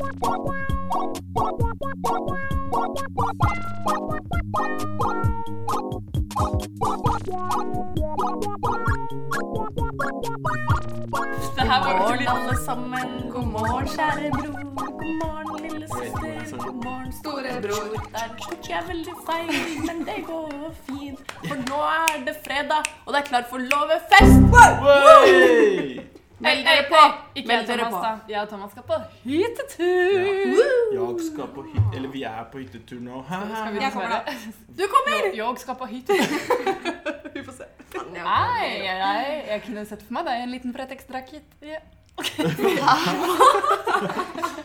Det her var jo litt alle sammen. God morgen, kjære bror. God morgen, lille søster. God morgen, storebror. Der tok jeg veldig feil, men det går fint. For nå er det fredag, og det er klart for låvefest! Wey! Meld dere på. Ikke Meld dere Thomas, på. da. Jeg og Thomas skal på hyttetur. Jeg skal på hytte... Eller vi er på hyttetur nå. Ha, ha. Skal vi. Jeg kommer da. Du kommer! Jeg skal på hyttetur. Vi får se. Nei, jeg, jeg, jeg kunne sett for meg deg en liten Fretex-drakket. Ja.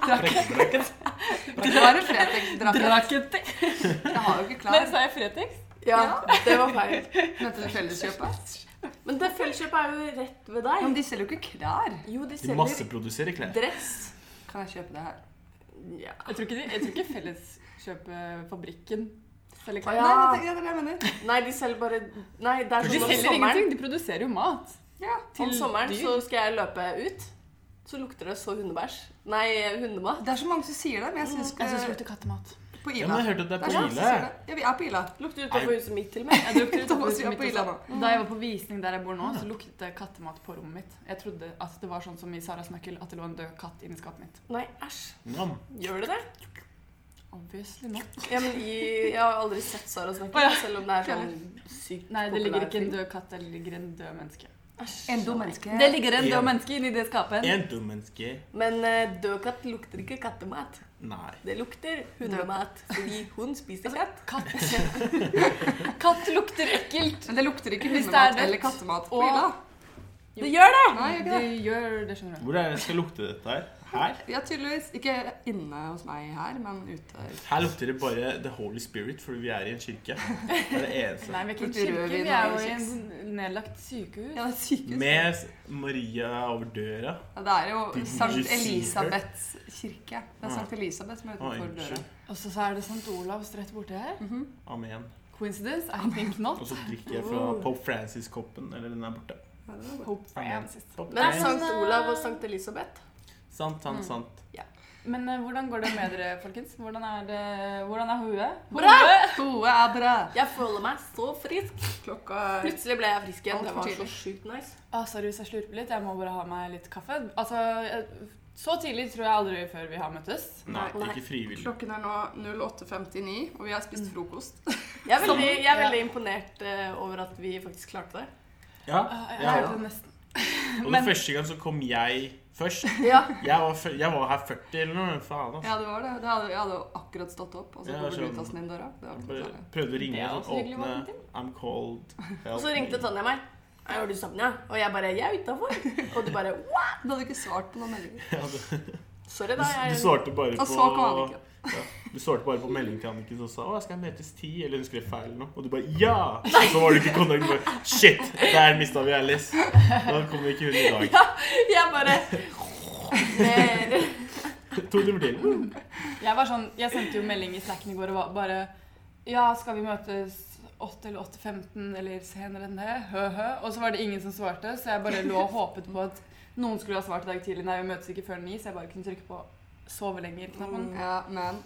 Brekkebrekken. Det var en Fretex-draket. Jeg har jo ikke klart. Men sa jeg Fretex? Ja, det var feil. Mente du Felleskjøpet? Men det felleskjøpet er jo rett ved deg. Men de selger jo ikke klær. Jo, de De selger masseproduserer klær. dress. Kan jeg kjøpe det her? Ja. Jeg tror ikke, de, jeg tror ikke Felleskjøpefabrikken selger klær. ja. Nei, det, det er det jeg mener. Nei, de selger bare Nei, det er De sånn om selger sommeren. ingenting, de produserer jo mat. Ja. Om sommeren dyr. så skal jeg løpe ut. Så lukter det så hundebæsj. Nei, hundemat. Det er så mange som sier det, men jeg syns det ikke lukter kattemat. På Ja, men jeg hørte at det er på Ila. Ja, vi er på Ila. Lukter utenfor huset mitt til og med. Jeg utenfor huset på mitt Ila også. nå. Da jeg var på visning der jeg bor nå, så luktet det kattemat på rommet mitt. Jeg trodde at det var sånn som i Saras nøkkel, at det lå en død katt inni skapet mitt. Nei, æsj. Nam. Gjør det det? Obviously not. Ja, men jeg, Jeg har aldri sett Sara snakke, oh, ja. selv om det er sånn sykt Nei, det ligger ikke en død katt, det ligger en død menneske. En død menneske. Det ligger en En. død menneske inni det skapet. En død menneske. Men uh, død katt lukter ikke kattemat. Nei. Det lukter hundemat fordi hun spiser katt. Katt. Katt lukter ekkelt. Men det lukter ikke hundemat eller kattemat på Ila. Det gjør det! Nei, gjør Det det. gjør det, skjønner du. Hvor er det jeg skal lukte dette her? Her? Ja, tydeligvis. Ikke inne hos meg her, men ute. Her lukter det bare The Holy Spirit, fordi vi er i en kirke. Det er det eneste. Nei, vi er ikke i en kirke, vi er jo i en nedlagt sykehus. Ja, det er sykehus. Med Maria over døra. Ja, det er jo Sankt? Elisabeths kirke. Det er Sankt Elisabeth som er utenfor ah, døra. Og så er det St. Olavs rett borte her. Amen. Coincidence? I think not. Og så drikker jeg fra Pope Francis-koppen. Eller den er borte. Pope Francis. Pope Francis. Men er Sankt Olav og Sankt Elisabeth Sant, sant, sant. Men uh, hvordan går det med dere, folkens? Hvordan er, det, hvordan er hodet? Bra! Hodet er bra. Jeg føler meg så frisk. Klokka er Plutselig ble jeg frisk igjen. Det var så sjukt nice. Ah, sorry hvis jeg slurper litt. Jeg må bare ha meg litt kaffe. Altså, Så tidlig tror jeg aldri før vi har møttes. Nei, Nei. ikke frivillig. Klokken er nå 08.59, og vi har spist frokost. Jeg er veldig, jeg er Ja. veldig imponert uh, over at vi faktisk klarte det. Ja, jeg, Jeg ja. hørte Og Men- den første gang så kom jeg først. Ja. Jeg var, jeg var her 40 eller noe. Faen, altså. Ja, det var det. det hadde, jeg hadde jo akkurat stått opp, og så Ja, kommer sånn. Lutas inn døra. Jeg prøvde å ringe og sånn, åpne I'm cold. Og så ringte Tanja meg. Er du sovna? Og jeg bare Jeg er utafor. Og du bare What? Du hadde ikke svart på noen meldinger. Sorry, da. Jeg du svarte bare Og på så kom Anniken. Ja, Du svarte bare på melding til Anniken som sa 'Å, skal jeg møtes ti?' Eller hun skrev feil noe. Og du bare 'Ja!' Og så var du ikke i kontakt. Du bare 'Shit, der mista vi Alice'. Da kommer ikke hun i dag. Ja, Jeg bare To timer til. Jeg var sånn, jeg sendte jo melding i snacken i går og var bare Ja, skal vi møtes 8 eller 8.15 eller senere enn det? Hø-hø. Og så var det ingen som svarte, så jeg bare lå og håpet på at noen skulle ha svart i dag tidlig. Nei, vi møtes ikke før ni, så jeg bare kunne trykke på sove lenger-knappen. Ja, men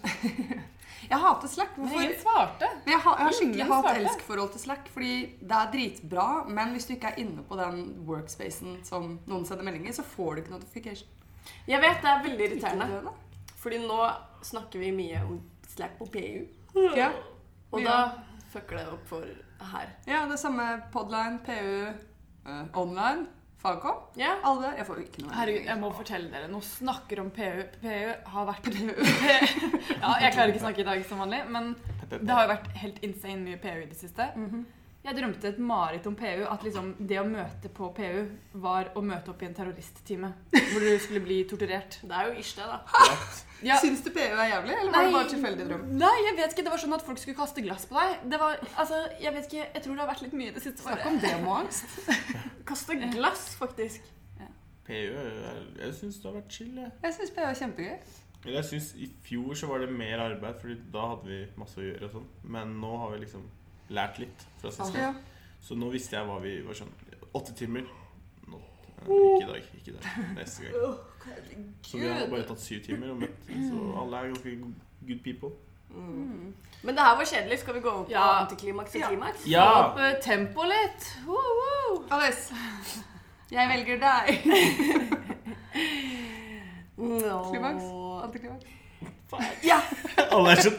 Jeg hater Slack. Men Hvorfor? ingen svarte. Men jeg har, jeg har skikkelig hat-elsk-forhold til Slack, fordi det er dritbra, men hvis du ikke er inne på den workspacen som noen sender meldinger, så får du ikke notification. Jeg vet det er veldig irriterende. Fordi nå snakker vi mye om Slack på PU. Ja. Og da fucker det opp for her. ja, det samme Podline, PU, uh, online, Fagkom. Ja. Alle. Jeg får ikke noe Herregud, jeg må fortelle dere. Nå snakker om PU. PU har vært Ja, jeg klarer ikke å snakke i dag som vanlig, men det har jo vært helt insane mye PU i det siste. Jeg drømte et mareritt om PU, at liksom det å møte på PU var å møte opp i en terroristtime. Hvor du skulle bli torturert. Det er jo ish, det, da. Ja. Syns du PU er jævlig, eller var det bare tilfeldig drøm? Nei, jeg vet ikke. Det var sånn at folk skulle kaste glass på deg. Det var, altså, jeg vet ikke, jeg tror det har vært litt mye i det siste. Snakk Bare. om demoangst. Kaste glass, faktisk. PU Jeg, Jeg syns det har vært chill, jeg. Jeg syns PU er kjempegøy. Jeg synes I fjor så var det mer arbeid, Fordi da hadde vi masse å gjøre. og sånn Men nå har vi liksom lært litt fra sist Ja. gang. Så nå visste jeg hva vi var sånn Åtte timer. Nå, ikke i dag. Ikke i dag. Neste gang. Så vi har bare tatt syv timer og møtt. Så alle er ganske good people. Mm. Men det her var kjedelig. Skal vi gå opp på Ja. antiklimaks og klimaks? Ja! Få opp uh, tempoet litt. Woo, woo. Alice, jeg velger deg. no. Klimaks? Antiklimaks? Ja. Alle er så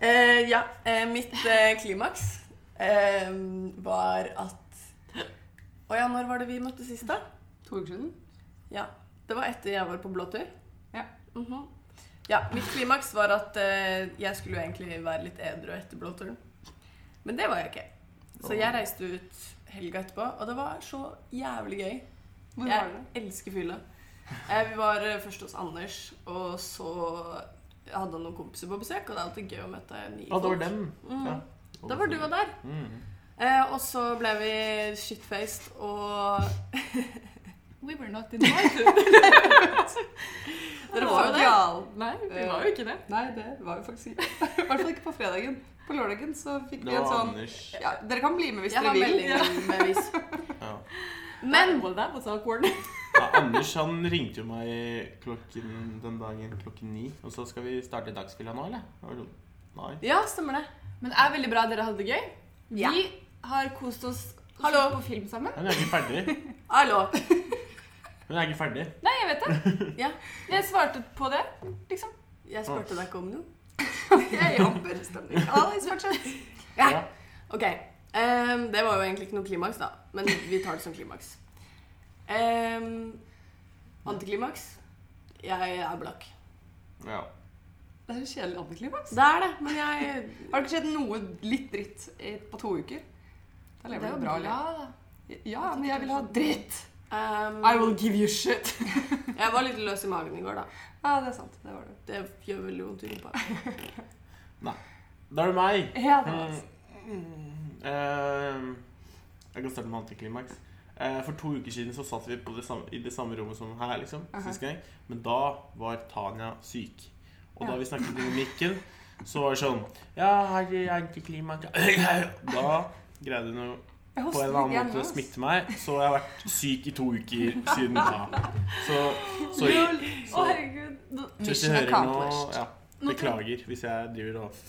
Eh, ja. Eh, mitt eh, klimaks var at Å ja, når var det vi møttes sist, da? To uker siden? Ja. Det var etter jeg var på blåtur. Ja. Mhm. Ja, Mitt klimaks var at jeg skulle jo egentlig være litt edru etter blåturen. Men det var jeg ikke. Så jeg reiste ut helga etterpå, og det var så jævlig gøy. Hvor var Jeg elsker fylla. Eh, Vi var først hos Anders, og så hadde han noen kompiser på besøk, og det er alltid gøy å møte nye det var folk. Mm. Ja. Da var du og der. Mm. Eh, og så ble vi shitfaced og We were not invited. Dere var jo. Gal. Nei, vi var jo ikke det. Nei, det var jo faktisk ikke. I hvert fall ikke på fredagen. På lørdagen så fikk vi en sånn ja, Dere kan bli med hvis Jeg dere har melding med vis. Ja. Men well, that was awkward. Ja, Anders han ringte jo meg klokken den dagen klokken ni. Og så skal vi starte dagsfylla nå, eller? Jeg Nei. Ja, stemmer det. Men det er veldig bra dere hadde det gøy. Vi Ja. har kost oss Hallo. på film sammen. Hun er ikke ferdig. Hallo. Hun er ikke ferdig. Nei, jeg vet det. Ja. Jeg svarte på det, liksom. Jeg spurte deg ikke om noe. Jeg jobber stemning. Alice, fortsett. Ja. Ja. Ok. Um, det var jo egentlig ikke noe klimaks, da. Men vi tar det som klimaks. Ehm, antiklimaks. Jeg er blakk. Ja. Det er så kjedelig antiklimaks. Det er det, men jeg Har det ikke skjedd noe litt dritt på to uker? Da Det lever er du jo bra. bra, da. Ja, men jeg vil ha dritt. Um, I will give you shit. Jeg var litt løs i magen i går, da. Ja, det er sant. Det var det. Det gjør veldig vondt i rumpa. Da er det meg. Ja, det var det. Mm. uh, jeg kan starte med antiklimaks. Eh, for to uker siden så satt vi på det samme, i det samme rommet som her, liksom. Sist gang. Men da var Tanja syk. Og da vi snakket med mikken, så var det sånn Ja, her er antiklimaks Da greide hun på en eller annen måte å smitte meg. Så jeg har vært syk i to uker siden da. Så, så, Å, så, herregud. så noe accomplished. Beklager hvis jeg driver og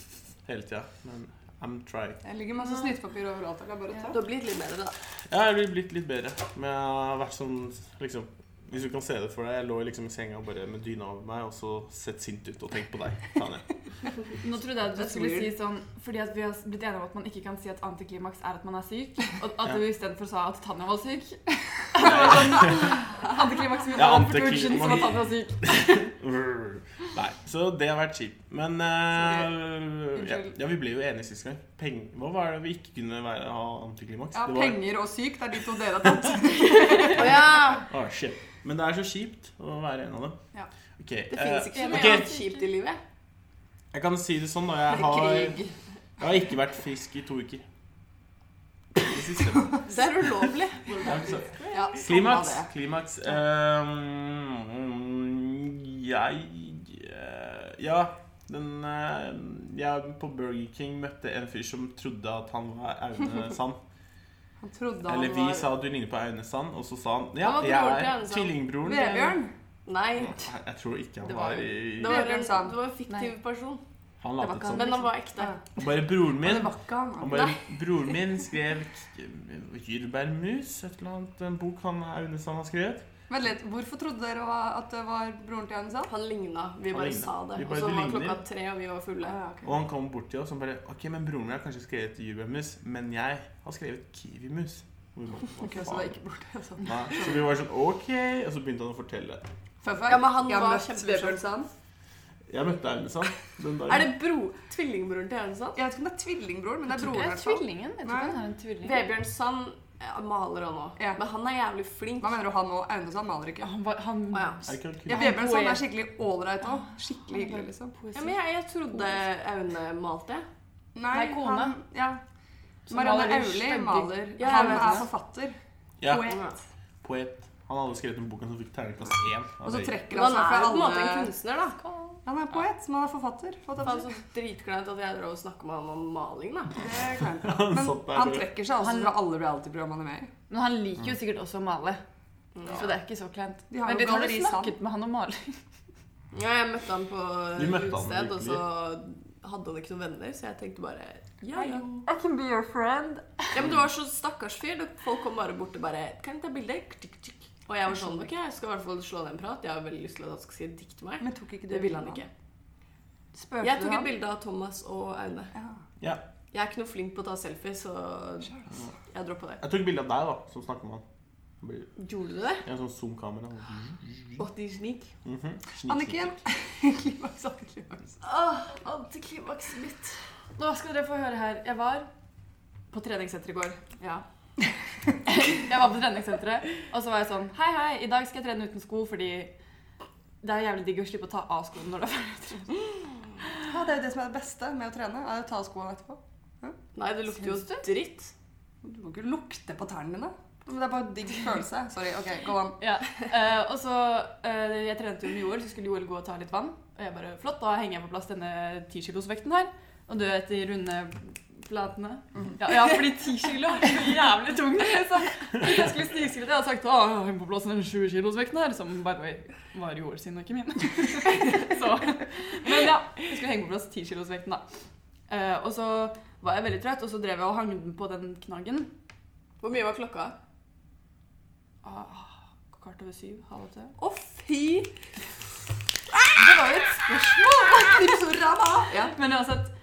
hele tida. Men I'm trying. Det ligger masse snittpapir overalt. Er. Du har blitt litt bedre, da. Ja, Jeg har blitt litt bedre, men jeg har vært sånn liksom Hvis du kan se det for deg, jeg lå liksom i senga bare med dyna over meg og så sett sint ut og tenkt på deg. Tanja. Nå trodde jeg at du skulle si sånn Fordi at vi har blitt enige om at man ikke kan si at antiklimaks er at man er syk. Og at Ja. du istedenfor sa at Tanja var syk. Antiklimaks Ja, siden, som at. Tanja var syk. Nei, så det har vært kjipt. Men eh, ja, ja, vi ble jo enige sist gang. Peng, hva var det vi ikke kunne være, ha antiklimaks? Ja, Det var- penger og syk, det er de to dere har tatt. oh, ja! oh, shit. Men det er så kjipt å være en av dem. Ja. Okay, Det eh, finnes ikke så mye annet kjipt i livet. Jeg kan si det sånn, da. Jeg har, jeg har ikke vært frisk i to uker. Det siste. Det er ulovlig. Ja? Ja, samme Klimaks. Klimaks. Ehm, jeg eh, Ja, den eh, Jeg på Burger King møtte en fyr som trodde at han var Aune Sand. Han trodde han Eller vi var sa at du ligner på Aune Sand, og så sa han ja, Han jeg er tvillingbroren. Vebjørn. Nei. Jeg, jeg tror ikke han Det var var- i Det var en, det var en fiktiv Nei. person. Han latet som. Men han var ekte. Ja. Og bare broren min det var ikke han. og bare, Broren min skrev Jordbærmus, et eller annet, en bok han Aune Sand har skrevet. Vent litt, hvorfor trodde dere at det var broren til Aune Sand? Han ligna. Vi bare sa det. Vi Og så var klokka tre, og vi var fulle. Ja, okay. Og han kom bort til oss og bare Ok, men broren min har kanskje skrevet jordbærmus, men jeg har skrevet kiwimus. Og vi bare, «Hva Ok, så det faen?» var ikke til Aune Sand. Nei, så vi var sånn OK, og så begynte han å fortelle. Fun Ja, men han jeg har var kjempemorsom. Jeg møtte den dagen. Er det bro tvillingbroren til Sand? Jeg vet ikke om det er tvillingbroren, men det er broren. i tror hvert det fall. tvillingen. Jeg tror ikke han er en tvilling. Vebjørn Sand ja, maler han òg. Ja. Men han er jævlig flink. Hva mener du, han og Aune sånn maler ikke? Han var, han, ah, ja. Er ikke Ja, Vebjørn Sand er skikkelig ålreit òg. Skikkelig hyggelig, liksom. Ja, men jeg, jeg trodde Aune malte. Nei, kone. Han, ja. Marianne Auli maler. Ja, Han er det. forfatter. Ja, Poet. poet. Han hadde skrevet en bok som fikk terningkast én. Og så trekker han han seg er fra på en måte en kunstner, da. Han er poet, men han er forfatter. Han forfatter. så dritkleint at jeg drar og snakker med han om maling, da. Det er kleint. Han Men han trekker seg altså Han- fra alle reality-programmene han er med i. Men han liker jo sikkert også å male. Så det er ikke så kleint. De har Men jo litt har jo galleri snakket med han om maling? Ja, jeg møtte han på Vi møtte han utested, og virkelig. så hadde han ikke noen venner, så jeg tenkte bare ja, ja. I can be your friend. Ja, men det var så stakkars fyr. Folk kom bare bort og bare Kan jeg ta bilde? Tikk, tikk. Og jeg var sånn Ok, jeg skal i hvert fall slå deg en prat. Jeg har veldig lyst til at han skal skrive dikt til meg. Men tok ikke du Det ville han ikke. Spurte Jeg tok et bilde av Thomas og Aune. Ja. Ja. Jeg er ikke noe flink på å ta selfies, så jeg droppa det. Jeg tok bilde av deg, da, som snakker med han. Blir- Gjorde du det? Har sånn zoom-kamera. Og de snik. Mhm. Snik, Anniken. Klimaks, antiklimaks. Åh, antiklimakset mitt. Nå skal dere få høre her. Jeg var på treningssenter i går. Ja. Jeg var på treningssenteret, og så var jeg sånn Hei, hei, i dag skal jeg trene uten sko fordi det er jævlig digg å slippe å ta av skoene når du er ferdig. Ja, det er jo det som er det beste med å trene. er å ta av skoene etterpå. Nei, det lukter jo dritt. Du må ikke lukte på tærne dine. Men Det er bare en digg følelse. Sorry. OK, go on. Ja. Uh, og så uh, Jeg trente jo med Joel, så skulle Joel gå og ta litt vann. Og jeg bare Flott, da henger jeg på plass denne tikilosvekten her. Og du vet de runde platene. Ja, ja, fordi ti kilo er så jævlig tung. Så hvis jeg skulle snikskritt, jeg hadde sagt å, hun på plass den 20 kilosvekten her, som by the way var Joel sin og ikke min. så, men ja, jeg skulle henge på plass 10 kilosvekten da. Uh, og så var jeg veldig trøtt, og så drev jeg og hang den på den knaggen. Hvor mye var klokka? Ah, kvart over syv, halv åtte. Å, fy! Det var jo et spørsmål! Ja, men uansett.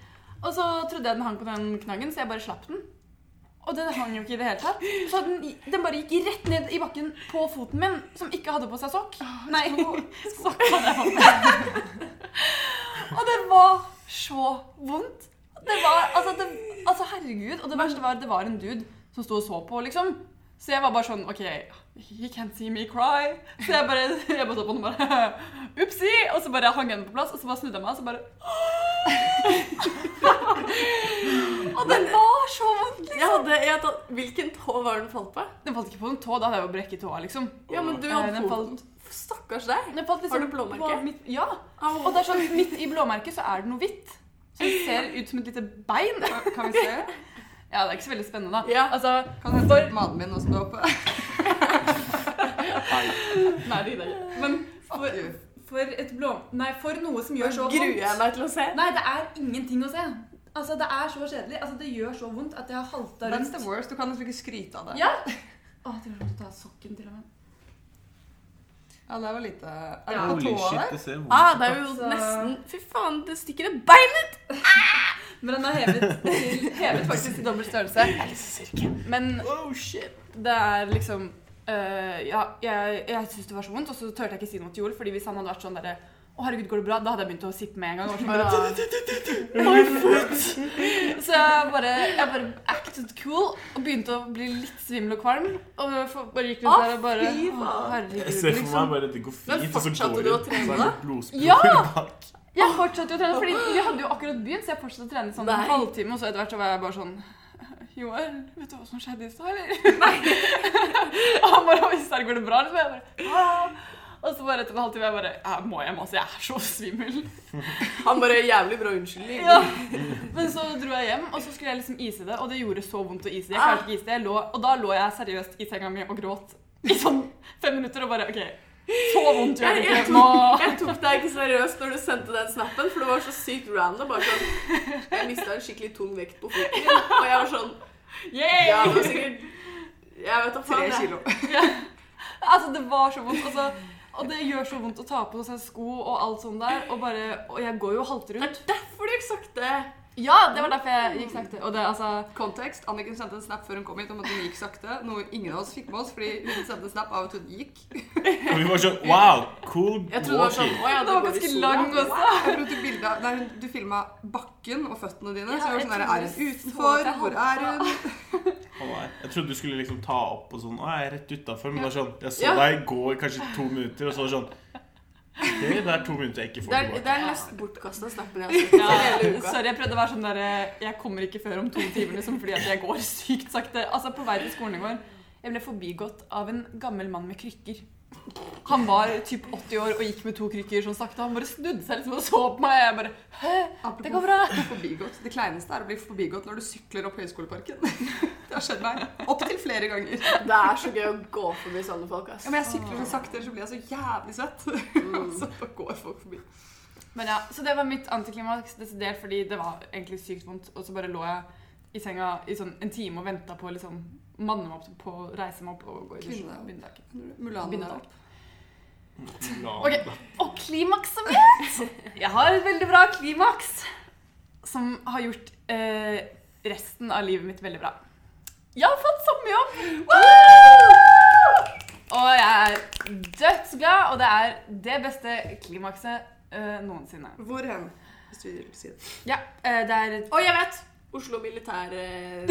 Og så trodde jeg den hang på den knaggen, så jeg bare slapp den. Og den hang jo ikke i det hele tatt. Så den, den bare gikk rett ned i bakken på foten min, som ikke hadde på seg sokk. Nei, sokk hadde jeg på. Og det var så vondt. Det var, altså, det, altså herregud. Og det verste var det var en dude som sto og så på, liksom. Så jeg var bare sånn OK, he can't see me cry. Så jeg bare, jeg bare så på den og bare Upsi! Og så bare hang jeg den på plass, og så bare snudde jeg meg, og så bare Og det var så vondt, liksom. Jeg hadde, jeg hadde, hvilken tå var den falt på? Den falt ikke på en tå, da hadde jeg jo brekket tåa, liksom. Ja, men du Eh, hadde den foten. Stakkars deg. Den falt liksom Har du blåmerke? Midt, ja. Og det er sånn, midt i blåmerket så er det noe hvitt. Så det ser ut som et lite bein. Kan vi se? Ja, det er ikke så veldig spennende, da. Ja. Altså, Kan du hente ut maten min du er oppe? nei, det gidder jeg ikke. Men for, for et blå... Nei, for noe som gjør så vondt Gruer jeg meg til å se. Nei, det er ingenting å se. Altså, det er så kjedelig. Altså, det gjør så vondt at jeg har halta rundt. That's the worst. Du kan liksom ikke skryte av det. Ja. Å, til og med å ta sokken til og med. Ja, det var lite Er det Ja. på tåa der? det vondt Ah, det er jo Så- nesten Fy faen, det stikker et bein ut! Men den er hevet, til, hevet faktisk til dobbelt størrelse. Men Oh, det er liksom Uh, Ja, jeg, jeg syntes det var så vondt, og så turte jeg ikke si noe til Joel, fordi hvis han hadde vært sånn derre å, herregud, går det bra? Da hadde jeg begynt å sippe med en gang. Og så, bare, My foot! Så jeg bare, jeg bare acted cool og begynte å bli litt svimmel og kvalm. Og bare gikk rundt der og bare å, herregud, Jeg ser for meg liksom. bare det går fint, og så går det, trene så er det blodspor Ja! Jeg fortsatte jo å trene, fordi vi hadde jo akkurat begynt, så jeg fortsatte å trene sånn en halvtime, og så etter hvert så var jeg bare sånn Joel, vet du hva som skjedde i stad, eller? Nei. og han bare Oi, serr, går det bra? Liksom. Jeg bare. Og så bare etter en halvtime jeg bare Jeg må hjem, altså. Jeg er så svimmel. Han bare jævlig bra unnskyldning. Ja. Men så dro jeg hjem, og så skulle jeg liksom ise det, og det gjorde så vondt å ise det. Jeg klarte ikke ise det. Lå, og da lå jeg seriøst i senga mi og gråt i sånn fem minutter og bare OK, så vondt gjør Jeg, det jeg, ikke. Nå tok, jeg tok deg ikke seriøst når du sendte den snappen, for det var så sykt random. Bare sånn, jeg mista en skikkelig tung vekt på foten og jeg var sånn Yay! Ja, det var sikkert Jeg vet da faen. Tre kilo. Altså, det var så vondt. Altså, og det gjør så vondt å ta på seg sko og alt sånt der. Og, bare, og jeg går jo og halter Det er derfor du gikk sakte. Ja, det var derfor jeg gikk sakte. Og det, altså Kontekst. Anniken sendte en snap før hun kom hit om at hun gikk sakte. Noe ingen av oss fikk med oss, fordi hun sendte en snap av at hun gikk. Og vi var sånn Wow, cool trodde det var sånn ja, Det var ganske langt lang også. Jeg bildet, nei, hun- du filma bakken og føttene dine. Ja, så jeg var sånn der, Er hun utenfor? Hvor er hun? Jeg trodde du skulle liksom ta opp og sånn Å, jeg er rett utafor. Men det var sånn Jeg så Ja. deg gå i kanskje to minutter, og så var det sånn det er to minutter jeg ikke får tilbake. det er nesten bortkasta snappen jeg ja. Sorry, jeg prøvde å være sånn der Jeg kommer ikke før om to timer, liksom, fordi at jeg går sykt sakte. Altså, på vei til skolen i går Jeg ble forbigått av en gammel mann med krykker. Han var typ 80 år og gikk med to krykker som sakte. Han bare snudde seg liksom og så på meg. Jeg bare Hæ? Det går bra. Forbigått. Det kleineste er å bli forbigått når du sykler opp Høgskoleparken. Det har skjedd meg opptil flere ganger. Det er så gøy å gå forbi sånne folk. ass. Ja, men jeg sykler så sakte, ellers så blir jeg så jævlig svett. Mm. så bare går folk forbi. Men ja, Så det var mitt antiklimaks, desidert fordi det var egentlig sykt vondt. Og så bare lå jeg i senga i sånn en time og venta på liksom manne meg opp på å reise meg opp og gå i dusjen. Kvinne. og begynne dagen. Mulan Begynne opp. Ok, Og klimakset mitt! Jeg har et veldig bra klimaks som har gjort eh, resten av livet mitt veldig bra. Jeg har fått sommerjobb! Og jeg er dødsglad, og det er det beste klimakset eh, noensinne. Hvor hen? Hvis du vil si det. Ja, eh, det er Å, jeg vet! Oslo Militær eh,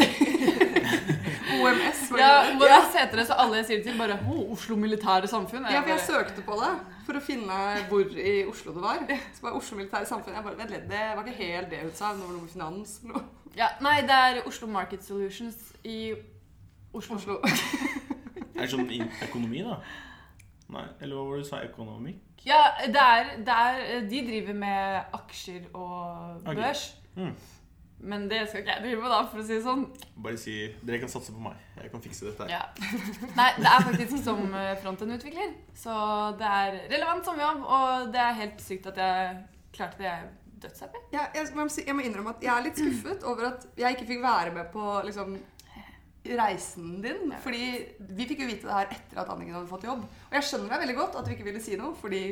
OMS, Ja? OMS heter det, så alle sier det til bare «Å, Oslo Militære Samfunn. Ja, for jeg søkte på det for å finne hvor i Oslo det var. Så bare Oslo Militære Samfunn. Jeg bare, vent litt, Det var ikke helt det hun sa. Nå var det noe med finans. eller noe. ja, nei, det er Oslo Market Solutions i Oslo. Oslo. Er det sånn økonomi, da? Nei, eller hva var det du sa? Økonomikk? Ja, det er, det er De driver med aksjer og børs. børs. Mm. Men det skal ikke jeg drive med, da, for å si det sånn. Bare si Dere kan satse på meg. Jeg kan fikse dette her. Ja. Nei, det er faktisk som eh, frontend-utvikler. Så det er relevant som jobb, og det er helt sykt at jeg klarte det. Jeg er dødshappy. Ja, jeg, må jeg må innrømme at jeg er litt skuffet over at jeg ikke fikk være med på liksom, reisen din. Fordi vi fikk jo vite det her etter at Anniken hadde fått jobb. Og jeg skjønner deg veldig godt at du ikke ville si noe, fordi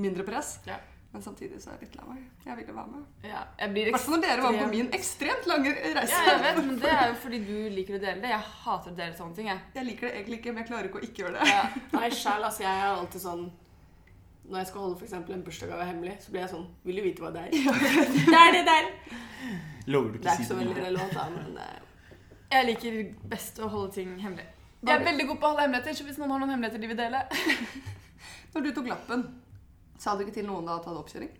mindre press. Ja. Men samtidig så er jeg litt lei meg. Jeg ville være med. Ja, jeg blir I hvert fall når dere var på min ekstremt lange reise. Ja, jeg vet, men det er jo fordi du liker å dele det. Jeg hater å dele sånne ting, jeg. Jeg liker det egentlig ikke, men jeg klarer ikke å ikke gjøre det. Ja. Nei, sjæl, altså. Jeg er alltid sånn Når jeg skal holde for eksempel en bursdagsgave hemmelig, så blir jeg sånn Vil du vite hva det er? Det er det der! Lover du Det er ikke så veldig relevant, da, men uh... Jeg liker best å holde ting hemmelig. Jeg er veldig god på å holde hemmeligheter, så hvis noen har noen hemmeligheter de vil dele Når du tok lappen, sa du ikke til noen da at du hadde oppkjøring?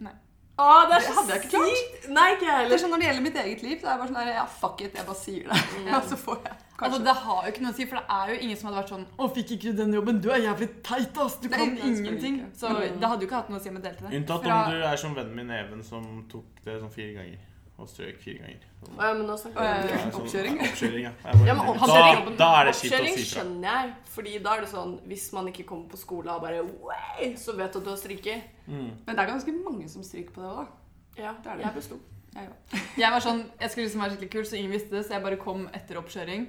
Å, det er Det hadde jeg ikke klart. sykt! Nei, ikke jeg Det er heller. sånn Når det gjelder mitt eget liv, så er jeg bare sånn der, ja, fuck it, jeg bare sier det. Ja, så får jeg kanskje Altså, Det har jo ikke noe å si, for det er jo ingen som hadde vært sånn 'Å, fikk ikke du den jobben? Du er jævlig teit, ass! Du Nei, kan ingenting.' Så Så det hadde jo ikke hatt noe å si om jeg delte det. Unntatt Fra- om du er som vennen min Even, som tok det sånn fire ganger. Og strøk fire ganger. Å, ja, men nå snakker vi om. Sånn- Oppkjøring? Oppkjøring, ja. Bare- Ja, men da, oppkjøring- da er det kjipt å si fra. skjønner jeg, fordi da er det sånn Hvis man ikke kommer på skole og bare Way! Så vet du at du har stryket. Mm. Men det er ganske mange som stryker på det òg, da. Ja, Det er det. jeg besto. Jeg. Jeg var sånn, jeg skulle liksom være skikkelig kul, så ingen visste det, så jeg bare kom etter oppkjøring.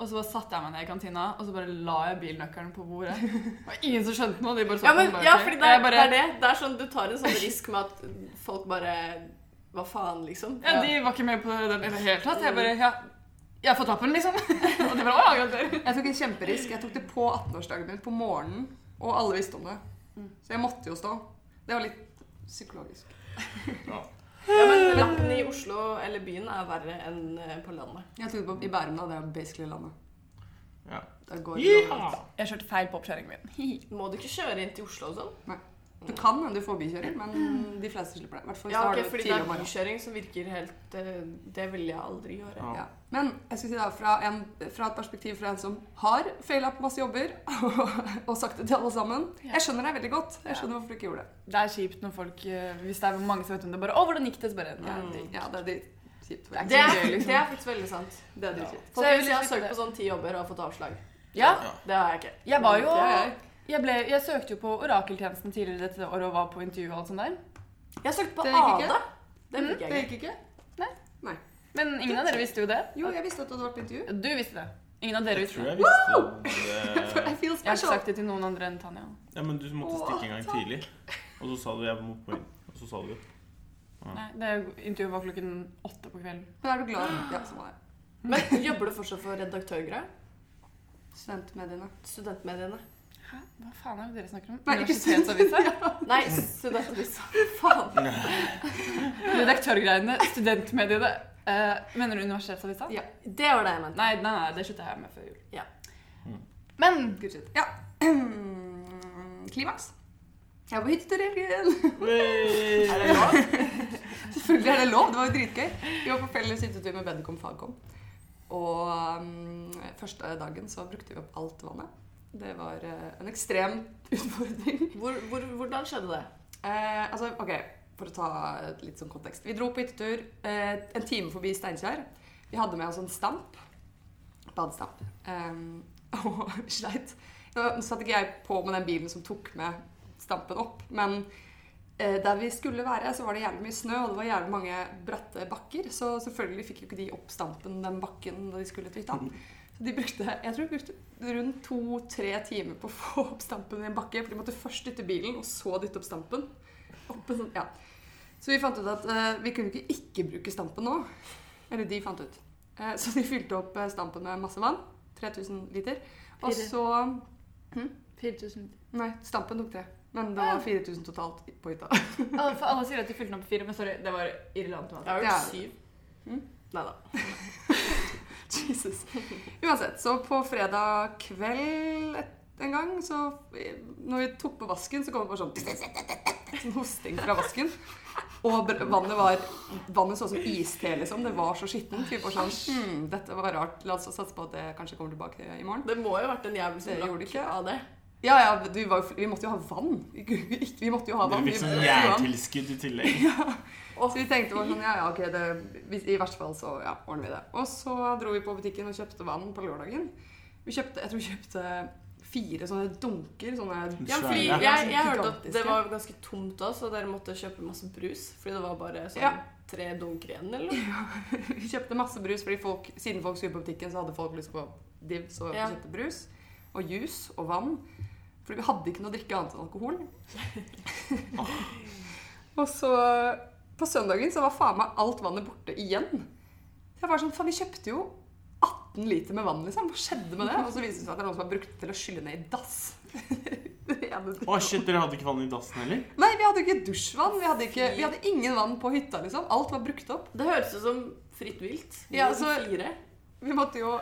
Og så bare satte jeg meg ned i kantina, og så bare la jeg bilnøkkelen på bordet. Og ingen som skjønte noe. De bare så Ja, på men, den bare, ja, fordi det er, bare, det er det. Det er sånn, Du tar en sånn risk med at folk bare Hva faen, liksom? Ja, de var ikke med på den i det hele tatt. Jeg bare Ja, jeg får tappen, liksom. Og de bare Å. Jeg tok en kjemperisk. Jeg tok det på 18-årsdagen min på morgenen, og alle visste om det. Så jeg måtte jo stå. Det var litt psykologisk. Ja. Ja, men Lappen i Oslo eller byen er verre enn eh, på landet. Jeg tok det på i Bærum, da. Det er basically landet. Ja. Jeg kjørte feil på oppkjøringen min. Må du ikke kjøre inn til Oslo og sånn? Du kan, men du får bykjøring. Men de fleste slipper det. I hvert fall hvis Ja, du ok, har det fordi det tidlig er om morgenen. bykjøring som virker helt eh, Det vil jeg aldri gjøre. Ja. Ja. Men jeg skal si da, fra, en, fra et perspektiv fra en som har faila på masse jobber og sagt det til alle sammen Jeg skjønner deg veldig godt. Jeg skjønner hvorfor du ikke gjorde det. Det er kjipt når folk eh, Hvis det er mange som vet om det, bare 'Å, hvordan gikk det?' Så bare Ja, det gikk Ja, det er de, kjipt. Det er Det er, gøy, liksom. det er faktisk veldig sant. Det er dritkjipt. Så jeg jeg har søkt på sånn ti jobber og har fått avslag. Ja, Det har jeg ikke. jeg var jo jeg. Jeg, ble, jeg søkte jo på Orakeltjenesten tidligere dette året og var på intervju og alt sånt der. Jeg søkte på Det gikk ikke? Ada. Det Mm, Det gikk ikke. Nei. Nei. Men ingen av dere visste jo det. Jo, jeg visste at du hadde vært på intervju. Du visste det. Ingen av dere visste det. jeg visste det Jeg har ikke sagt det til noen andre enn Tanja. Ja, men du måtte stikke en gang tidlig. Og så sa du jeg må på inn. Og så sa du ja. Nei, det Intervjuet var klokken åtte på kvelden. Men er du glad? Ja, er det. Men jobber du fortsatt for redaktørgreier? Studentmediene. Studentmediene? Hæ? Hva faen er det dere snakker om? Universitetsavisa? Nei, studentavisa. Faen. Redaktørgreiene, studentmediene. Uh, mener du Universitetsavisa? Ja. Det var det jeg mente. Nei, nei, nei, det slutta jeg med før jul. Ja. Men Gudskjelov. Ja. Klimaks. Jeg var på hyttetur i helgen. Er det lov? Selvfølgelig er det lov. Det var jo dritgøy. Vi var på felles hyttetur med Bedcom Fagcom. Og um, første dagen så brukte vi opp alt vannet. Det var eh, en ekstrem utfordring. Hvor, hvor, hvordan skjedde det? Eh, altså, ok, For å ta litt sånn kontekst. Vi dro på hyttetur eh, en time forbi Steinkjer. Vi hadde med oss en stamp. Badestamp. Eh, og sleit. Nå satt ikke jeg på med den bilen som tok med stampen opp, men eh, der vi skulle være, så var det jævlig mye snø, og det var jævlig mange bratte bakker. Så selvfølgelig fikk jo ikke de opp stampen den bakken da de skulle til hytta. De brukte jeg tror de brukte rundt to-tre timer på å få opp stampen i en bakke. For de måtte først dytte bilen, og så dytte opp stampen. Opp sånn, ja. Så vi fant ut at uh, vi kunne ikke ikke bruke stampen nå. Eller de fant ut. Uh, så de fylte opp eh, stampen med masse vann. 3000 liter. Og Fire. så 4000 Nei, stampen tok tre. Men det var 4000 totalt på hytta. alle, for alle sier at de fylte den opp med fire, men sorry, det var irrelevant. Det var jo Ja. syv. Hm? Nei da. Jesus. Uansett, så på fredag kveld et, en gang, så når vi tok på vasken, så kom det bare sånn Sånn hosting fra vasken. Og vannet var Vannet så ut som iste, liksom. Det var så skittent. Vi var sånn hm, dette var rart. La oss satse på at det kanskje kommer tilbake i morgen. Det må jo ha vært en jævel som ikke. av det. Ja, ja, vi, var, vi måtte jo ha vann. Vi, vi måtte jo ha Dere vann. fikk Vi sånn gjærtilskudd i tillegg. Så vi tenkte bare sånn, ja, ja, ok, det, hvis, i hvert fall så ja, ordner vi det. Og så dro vi på butikken og kjøpte vann på lørdagen. Vi kjøpte, jeg tror vi kjøpte fire sånne dunker, sånne Ja, fordi jeg, jeg, jeg hørte at det var ganske tomt da, så dere måtte kjøpe masse brus. Fordi det var bare sånn Ja. tre dunker igjen, eller noe. Vi kjøpte masse brus, fordi folk, siden folk skulle på butikken, så hadde folk lyst på div, så vi Ja. kjøpte brus. Og juice og vann. Fordi vi hadde ikke noe å drikke annet enn alkohol. og så på søndagen så var faen meg alt vannet borte igjen. Så jeg var sånn, faen vi kjøpte jo 18 liter med vann, liksom. Hva skjedde med det? Og så viste det seg at det er noen som har brukt det til å skylle ned i dass. Å shit, dere hadde ikke vann i dassen heller? Nei, vi hadde ikke dusjvann. Vi hadde, ikke, vi hadde ingen vann på hytta, liksom. Alt var brukt opp. Det høres ut som fritt vilt. Ja, altså. Vi måtte jo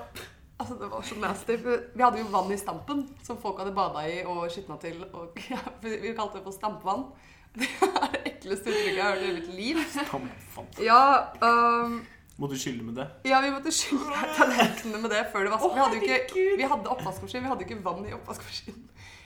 Altså, det var så nasty. for Vi hadde jo vann i stampen som folk hadde bada i og skitna til. Og, ja, vi kalte det for stampvann. Det er det ekleste uttrykket jeg har hørt i mitt liv. Stampfant. Ja, um, Måtte du skylle med det? ja vi måtte skylle tallerkenene med det før det vasket. Å, Vi hadde ikke vi hadde oppvaskmaskin, vi hadde ikke vann i oppvaskmaskinen.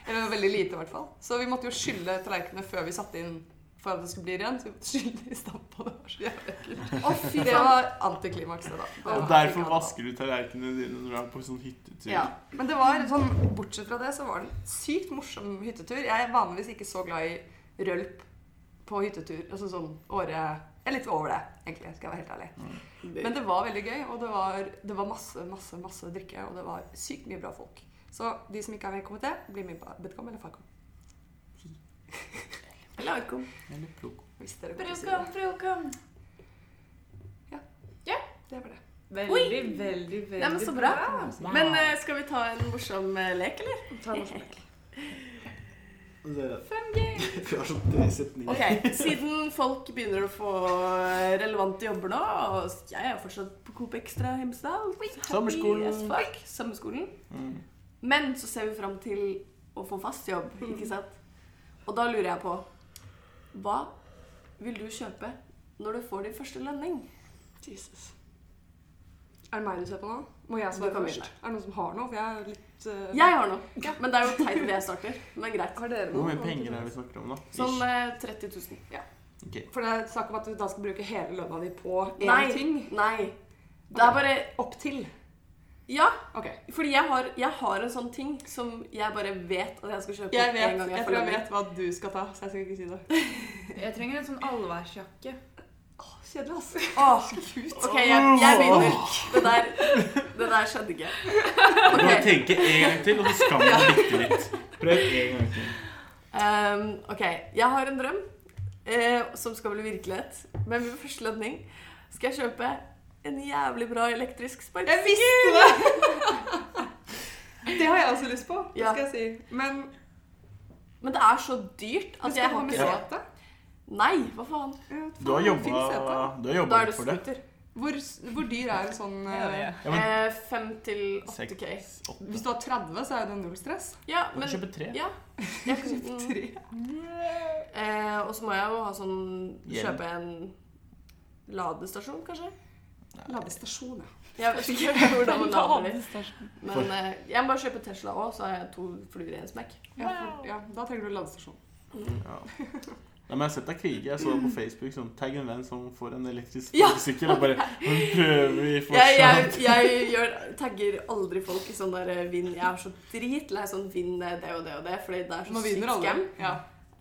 Eller veldig lite, i hvert fall. Så vi måtte jo skylle tallerkenene før vi satte inn for at det skulle bli rent. Så vi måtte skylle i stampa. Det var så jævlig ekkelt. Fy Det var antiklimakset, da. Det Og derfor vasker du tallerkenene dine når du er på sånn hyttetur. Ja, men det var sånn, bortsett fra det, så var det en sykt morsom hyttetur. Jeg er vanligvis ikke så glad i rølp på hyttetur. Altså sånn året Jeg er litt over det, egentlig, skal jeg være helt ærlig. Men det var veldig gøy, og det var, det var masse, masse, masse drikke, og det var sykt mye bra folk. Så de som ikke er med i komité, blir med på Bedcom eller Farcom. Eller Arkom. Eller ja, vil si det. brukam. Det var det. Veldig, Oi. veldig, veldig Nei, men så bra. bra. Men eh, skal vi ta en morsom eh, lek, eller? Ta en morsom lek. Vi har sånn tre setninger. Ok, Siden folk begynner å få relevante jobber nå, og jeg er fortsatt på Coop Extra Hemsedal Sommerskolen. Sommerskolen. Mm. Men så ser vi fram til å få fast jobb, ikke sant? Og da lurer jeg på Hva vil du kjøpe når du får din første lønning? Jesus. Er det meg du ser på nå? Må jeg svare først? Er det noen som har noe? For jeg er litt uh, Jeg har noe, men det er jo teit at jeg starter. Men greit. Har dere Hvor mye penger er det vi snakker om, da? Sånn Ish. eh, 30 000. Ok. For det er snakk om at du da skal bruke hele lønna di på én Nei. ting. Nei. Det er bare Opp til. Ja, Okay. fordi jeg har, jeg har en sånn ting som jeg bare vet at jeg skal kjøpe Jeg vet, en gang jeg jeg tror jeg vet hva du skal ta, så jeg skal ikke si det. Jeg trenger en sånn allværsjakke. Åh, kjedelig, ass. Åh, ok, jeg, jeg begynner. Det der, det der skjedde ikke. Du må Ok, tenke en gang til, og så skal man dikte litt. Prøv en gang til. ehm, ok, jeg har en drøm eh, som skal bli virkelighet. Med min første lønning skal jeg kjøpe en jævlig bra elektrisk Jeg sparkesykkel. visste det! Det har jeg også lyst på, det Ja. skal jeg si. Men Men det er så dyrt at jeg ha har med ikke råd. sete. Nei, hva faen? Du faen, jobba, du har jobba for det. scooter. Hvor, hvor dyr er en sånn eh, Ja, men Eh, Fem til 8K. Hvis du har 30, så er det null stress. Ja, Du men kan kjøpe tre. Ja. Jeg kan kjøpe. Tre. Eh, og så må jeg jo ha sånn. Kjøpe en ladestasjon, kanskje. Ladestasjon, ja. Jeg vet ikke hvordan man lader det. Men eh, jeg må bare kjøpe Tesla òg, så har jeg to fluer i en smekk. Ja, for, ja, da trenger du ladestasjon. Ja. Nei, men jeg har sett deg krige. Jeg så deg på Facebook. Sånn, Tagg en venn som får en elektrisk Ja. sykkel. Og bare prøver vi Jeg, fortsatt? jeg, jeg gjør, tagger aldri folk i sånn der eh, vinn Jeg er så dritlei sånn vinn eh, det og det og det, fordi det er så sykt skam. Ja.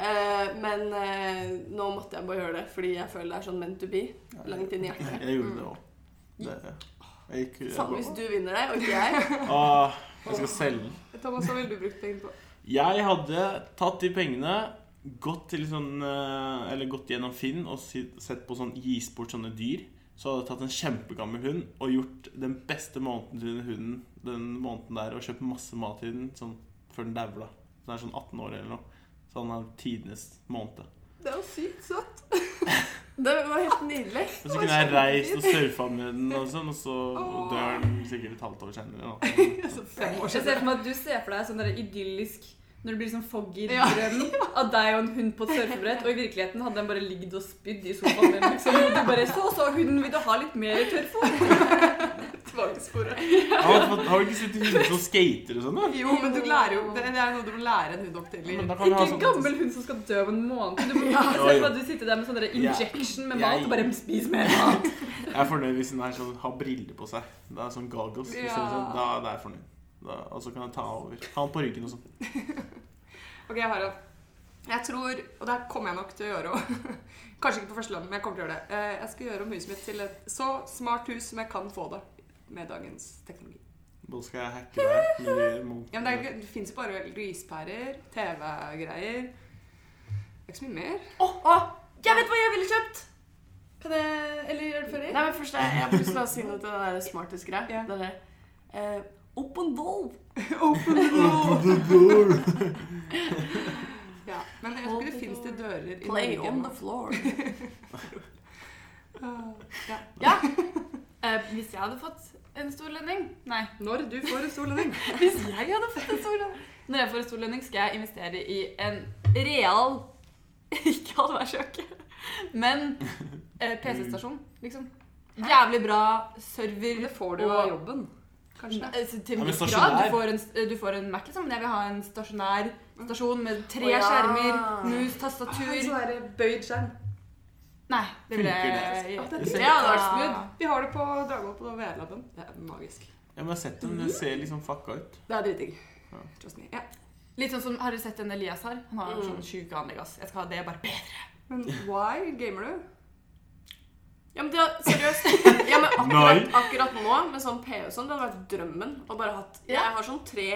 Uh, men uh, nå måtte jeg bare gjøre det, fordi jeg føler det er sånn meant to be. Langt inn i hjertet. Jeg gjorde det òg. Jeg gikk hvis du vinner det, og ikke jeg ah, Jeg skal selge den. Thomas, hva ville du brukt penger på? Jeg hadde tatt de pengene, gått til sånn eh, Eller gått gjennom Finn og sett på sånn gis bort sånne dyr. Så hadde jeg tatt en kjempegammel hund og gjort den beste måneden til den hunden den måneden der, og kjøpt masse mat til den sånn før den daua. Så den er sånn 18 år eller noe. Så han har tidenes måned. Det er jo sykt søtt. Det var helt nydelig. Og så kunne jeg reist og surfa med den, og sånn, og så dør den sikkert et halvt år senere. Da. Så fem år Jeg ser for meg at du ser for deg sånn idyllisk når det blir sånn foggy Ja. drøm av deg og en hund på et surfebrett, og i virkeligheten hadde den bare ligget og spydd i sofaen din. Liksom. Og du bare Så, så, hunden, vil du ha litt mer tørrfôr? Har, du har du ikke sett hunder som skater og sånn? da? Jo, men du lærer jo Det, det er noe du må lære en hund opp til. Ikke en sånn- gammel hund som skal dø om en måned. Du må Ja, se du sitter der med sånn injection med Jeg- mat og bare spis mer mat. Jeg er fornøyd hvis den er sånn, har briller på seg. Det er sånn goggles. Ja. er Sånn, da, da er jeg fornøyd. Da, og så kan jeg ta over. Ha den på ryggen og sånn. Ok, jeg har en. Jeg tror, og det kommer jeg nok til å gjøre òg Kanskje ikke på første lønn, men jeg kommer til å gjøre det. Eh, Jeg skal gjøre om huset mitt til et så smart hus som jeg kan få det med dagens teknologi. Da skal jeg hacke deg. Ja, men det, er det fins jo bare lyspærer, TV-greier Det er ikke så mye mer. Å, å, jeg vet hva jeg ville kjøpt! Kan jeg Eller gjør du ferdig? Nei, men først, jeg, jeg har lyst til å si noe til den der smartest-greia. Ja. Det der, door! open door! Ja, men jeg tror ikke det fins det dører i Play Norge on the floor. Ja. Ja. Uh, hvis jeg hadde fått en stor lønning Nei. Når du får en stor lønning. Hvis jeg hadde fått en stor lønning Når jeg får en stor lønning, skal jeg investere i en real Ikke adværssjokk, men uh, PC-stasjon, liksom. Jævlig bra server. Det får du jo av jobben. Kanskje. Eh, Til en viss grad. Du får en, du får en Mac, liksom, men jeg vil ha en stasjonær stasjon med tre oh, ja. skjermer, mus, tastatur sånn der bøyd skjerm. Nei, det vil jeg ja, Ja. Vi har det på Dragvoll på VR-laben. Det er magisk. Jeg har sett den. Den ser liksom fucka ut. Det er dritdigg. Ja. Trust me. Ja. Litt sånn som, Har dere sett en Elias har? Han har Mm. sånn sjuke anlegg. Jeg skal ha det bare bedre. Men why gamer du? Ja, men det, seriøst. Ja, men akkurat, akkurat nå, med sånn PU sånn, det hadde vært drømmen. å bare hatt, Ja. Jeg har sånn tre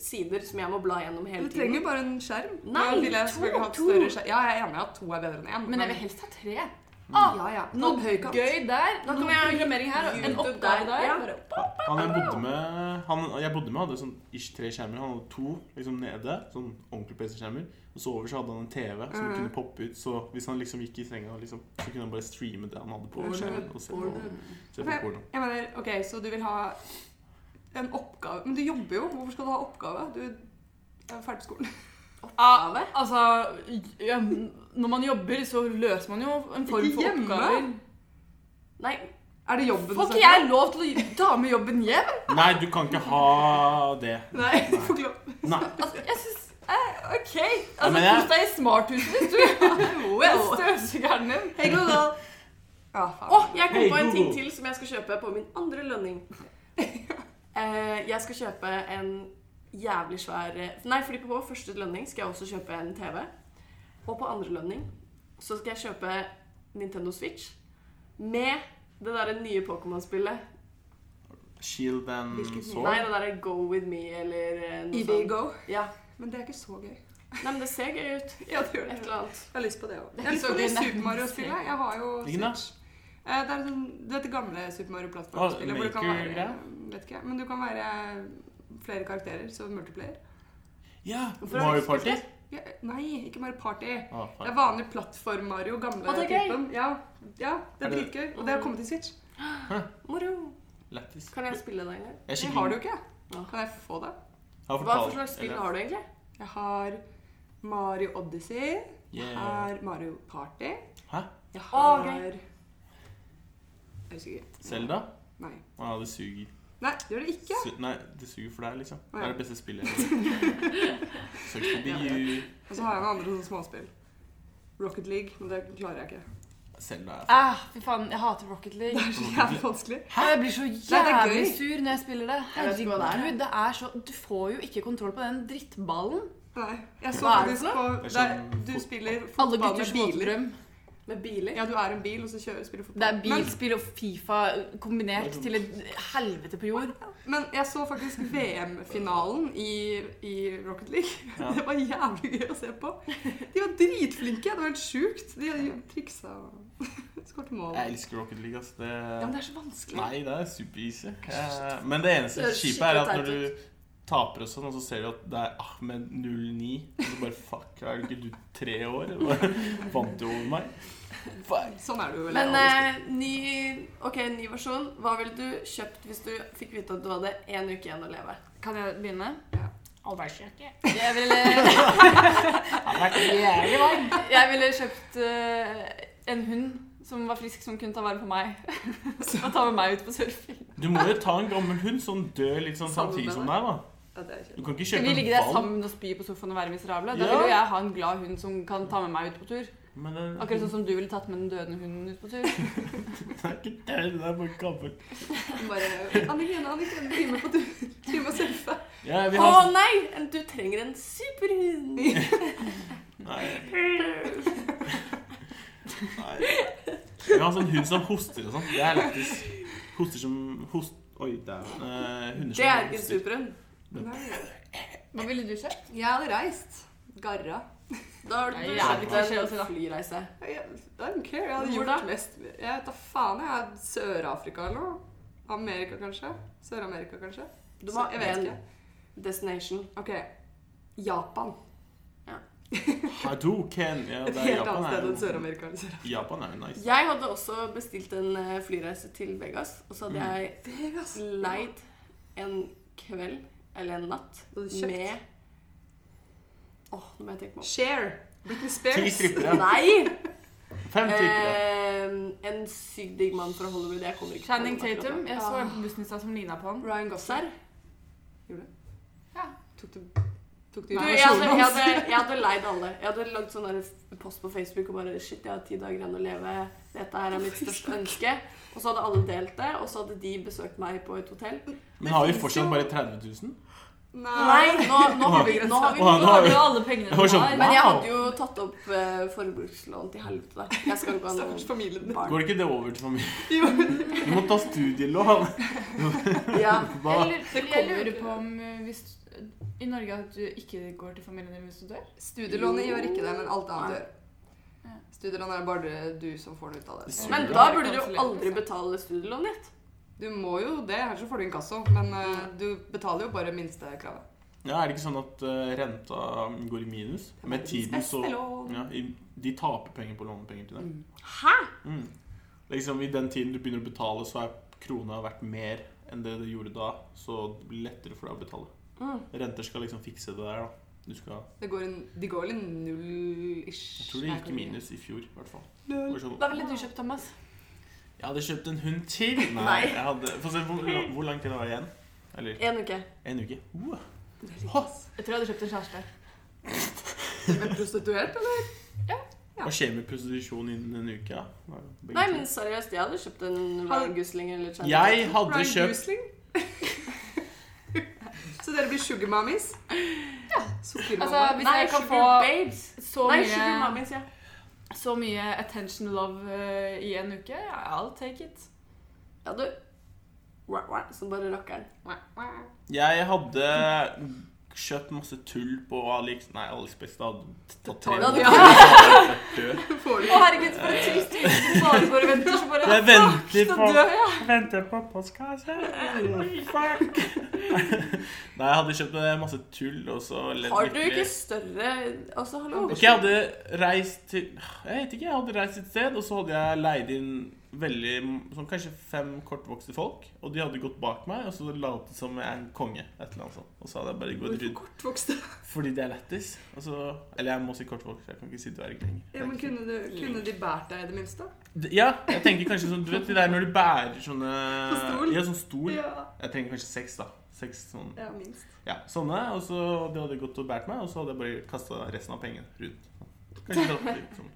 sider som jeg må bla gjennom hele tiden. Du trenger jo bare en skjerm. Nei, to, to. skjerm. Ja, jeg er enig i at to er bedre enn én. Men jeg vil helst ha tre. Ah, ja, ja. Noe gøy der. Da kan vi ha programmering her. og En oppgave der, der. ja. Han jeg bodde med, han jeg bodde med hadde sånn ish tre skjermer. Han hadde to liksom nede, sånn ordentlig PC-skjermer. Og så over så hadde han en TV som mm. kunne poppe ut. Så hvis han liksom gikk i senga, liksom, så kunne han bare streame det han hadde på skjermen. Og se på, se på porno. Jeg mener, ok, så du vil ha en oppgave Men du jobber jo. Hvorfor skal du ha oppgave? Du er ferdig på skolen. Oppgave? Altså, ja, når man jobber, så løser man jo en form for Hjemme? oppgaver. Nei, Er det jobben Får ikke jeg lov til å ta med jobben hjem? Nei, du kan ikke ha det. Nei, du får ikke lov. Nei. Altså, jeg synes, eh, OK. Altså, men jeg- Kos deg i smarthuset ditt, du. Støvsugeren din. Hei, Google. Ja, oh, jeg kom hey, på en ting til som jeg skal kjøpe på min andre lønning. Eh, jeg skal kjøpe en jævlig svær Nei, fordi på første lønning skal jeg også kjøpe en TV. Og på andre lønning så skal jeg kjøpe Nintendo Switch med det derre nye Pokémon-spillet. Shield and Sword. Nei, det derre Go With Me eller eh, noe EB sånt. Go. Ja. Men det er ikke så gøy. Nei, men det ser gøy ut. Ja, det gjør Et eller annet. Jeg har lyst på det òg. Jeg har lyst på det Super Mario-spillet. Jeg har jo Switch. Eh, Det er sånn, du vet det gamle Super Mario-plattformspillet? Å, hvor du kan være. Vet ikke, men du kan være flere karakterer, så multiplayer. Ja, Mario Party. Ja, nei, ikke Mario Party. Ah, Det er vanlig plattform-Mario, gamle ah, det er typen. Ja, ja, det er Er dritgøy. Og det har kommet til Switch. Moro. Lættis. Kan jeg spille det en gang? Jeg har Det jo ikke. Ja. Kan jeg få det? Jeg Hva for slags spill har du egentlig? Jeg har Mario Odyssey. Jeg har Mario Party. Hæ? Jeg har. Jeg husker ikke. Selda? Nei. Ah, det suger. Nei, det gjør det ikke. Su nei, det suger for deg, liksom. Det er det beste spillet. Forbi Og så har jeg noen andre sånne småspill. Rocket League, men det klarer jeg ikke. Selda. er Ah, fy faen, jeg hater Rocket League. Det er så jævlig vanskelig. Hæ? Jeg blir så jævlig sur når jeg spiller det. Jeg hva det er. Herregud, det er så Du får jo ikke kontroll på den drittballen. Nei. Jeg så faktisk på er der, sånn Du spiller fotball med biler. Med biler. Ja, du er en bil, og så kjører, spiller fotball. Det er bilspill og Fifa kombinert til et helvete på jord. men jeg så faktisk VM-finalen i, i Rocket League. Ja. Det var jævlig gøy å se på. De var dritflinke. Det var helt sjukt. De hadde triksa og skåret mål. Jeg elsker Rocket League, Altså. Det... Ja, men det er så vanskelig. Nei, det er super-easy. Eh, Men det eneste kjipe er at når du taper og sånn, og så ser du at det er Ahmed 09, og så bare fuck, er ikke du tre år? Bare Vant du over meg? Fuck. Sånn er det jo vel. Men eh, ny, ok, ny versjon. Hva ville du kjøpt hvis du fikk vite at du hadde én uke igjen å leve? Kan jeg begynne? Ja. Alderskjøkke. Jeg ville Jeg ville kjøpt eh, en hund som var frisk, som kunne ta vare på meg. Og ta med meg ut på surfing. Du må jo ta en gammel hund som dør litt sånn samtidig som deg, da. Du kan ikke Skal kjøpe vi en ligge der sammen og spy på sofaen og være miserable? Da Ja. vil jo jeg ha en glad hund som kan ta med meg ut på tur. Men den, Akkurat sånn som du ville tatt med den dødende hunden ut på tur. den er ikke død, den er bare gammel. Bare Anniken, Anniken, bli med på tur. Bli med og surfe. Ja, vi Å nei! Du trenger en superhund! Nei. Nei. Vi har sånn hund som hoster og sånn. Det er lættis. Hoster som host... Oi, dæven. Uh, hunder Det er ikke en superhund. Nei. Hva ville du kjøpt? Jeg hadde reist. Garra. Da har du kjøpt en flyreise. I don't care. Jeg hadde Hvor gjort da? mest Jeg vet da faen. jeg er Sør-Afrika eller noe. Amerika, kanskje. Sør-Amerika, kanskje. Du må ha én destination. Ok. Japan. Ja, Et det er helt Japan. annet sted enn Sør-Amerika. Sør- Japan er jo nice. Jeg hadde også bestilt en eh, flyreise til Vegas, og så hadde Mm. jeg Vegas. leid en kveld, eller en natt, med Åh, nå må jeg tenke meg om. Share. Britney Ti Spears. strippere. Nei! Fem strippere. Eh, en sykt digg mann fra Hollywood. Jeg kommer ikke på Channing Tatum. Jeg så en på bussen i stad som ligna på han. Ryan Gosser. Tok du, tok du Du, jeg hadde, jeg, hadde, jeg hadde leid alle. Jeg hadde lagd sånn post på Facebook og bare Shit, jeg har ti dager igjen å leve. Dette her er mitt største ønske. Og så hadde alle delt det, og så hadde de besøkt meg på et hotell. Men har vi fortsatt bare 30 000? Nei, nå, nå har vi nå har jo alle pengene Det du sånn- har. Men jeg hadde jo tatt opp uh, forbrukslån til helvete. Jeg skal jo ikke ha Stakkars familien din. Går ikke det over til familien? Jo. Du må ta studielån. Ja. Eller, jeg lurer på om eh, hvis i Norge at du ikke går til familien din hvis du dør? Studielånet gjør ikke det, men alt annet dør gjør. Studielån er bare du som får noe ut av det. Det Men da burde du jo aldri betale studielånet ditt. Du må jo det, ellers får du inkasso. Men uh, du betaler jo bare minstekravet. Ja, Er det ikke sånn at uh, renta går i minus? Med tiden så ja, i, De taper penger på å låne penger til deg. Hæ? Mm. Liksom I den tiden du begynner å betale, så er krona verdt mer enn det det gjorde da. Så det blir lettere for deg å betale. Mm. Renter skal liksom fikse det der, da. Du skal, Det går en, de går vel i null-ish. jeg tror det gikk i minus i fjor, i hvert fall. Det var Hva ville du kjøpt, Thomas? Jeg hadde kjøpt en hund til! Nei, Nei. jeg hadde Få se hvor, hvor lang tid det var igjen. Eller En uke. en uke. Uh. Jeg tror jeg hadde kjøpt en kjæreste. Med prostituert, eller? Ja. Hva skjer med prostitusjon innen en uke? Ja? Nei, men seriøst, jeg hadde kjøpt en Ryan Gosling eller Channing Jeg hadde kjøpt? Så dere blir sugar mommies? Ja. Sukkermamma. Altså, hvis Nei, jeg kan Sugar få Babes. så Nei, mye, Sugar Mommies, ja. Så mye attention love eh, i en uke, I'll take it. Ja, du. Som bare rakkeren. Jeg hadde kjøpt masse tull på Alex... Nei, Alex Best hadde tatt tre Ja, ja. Får Å, herregud, for en trist uke. Bare for å vente, så bare Jeg venter på jeg. Venter på postkasse. Fuck. Nei, jeg hadde kjøpt masse tull, og så Har du ikke større Altså, hallo. Ok, jeg hadde reist til Jeg vet ikke, jeg hadde reist et sted, og så hadde jeg leid inn veldig sånn kanskje fem kortvokste folk. Og de hadde gått bak meg, og så lot som jeg er en konge. Et eller annet sånt. Og så hadde jeg bare gått rundt kortvokste? fordi det er lættis. Eller jeg må si kortvokst, jeg kan ikke si dverg lenger. Ja, men kunne, du, kunne de båret deg i det minste? Ja, jeg tenker kanskje sånn Du vet det der når du bærer sånne På stol? Ja, sånn stol. Ja. Jeg trenger kanskje seks, da. Seks sånn ja, minst. Ja, sånne. Og så de hadde gått og båret meg, og så hadde jeg bare kasta resten av pengene rundt. Kanskje det hadde, liksom.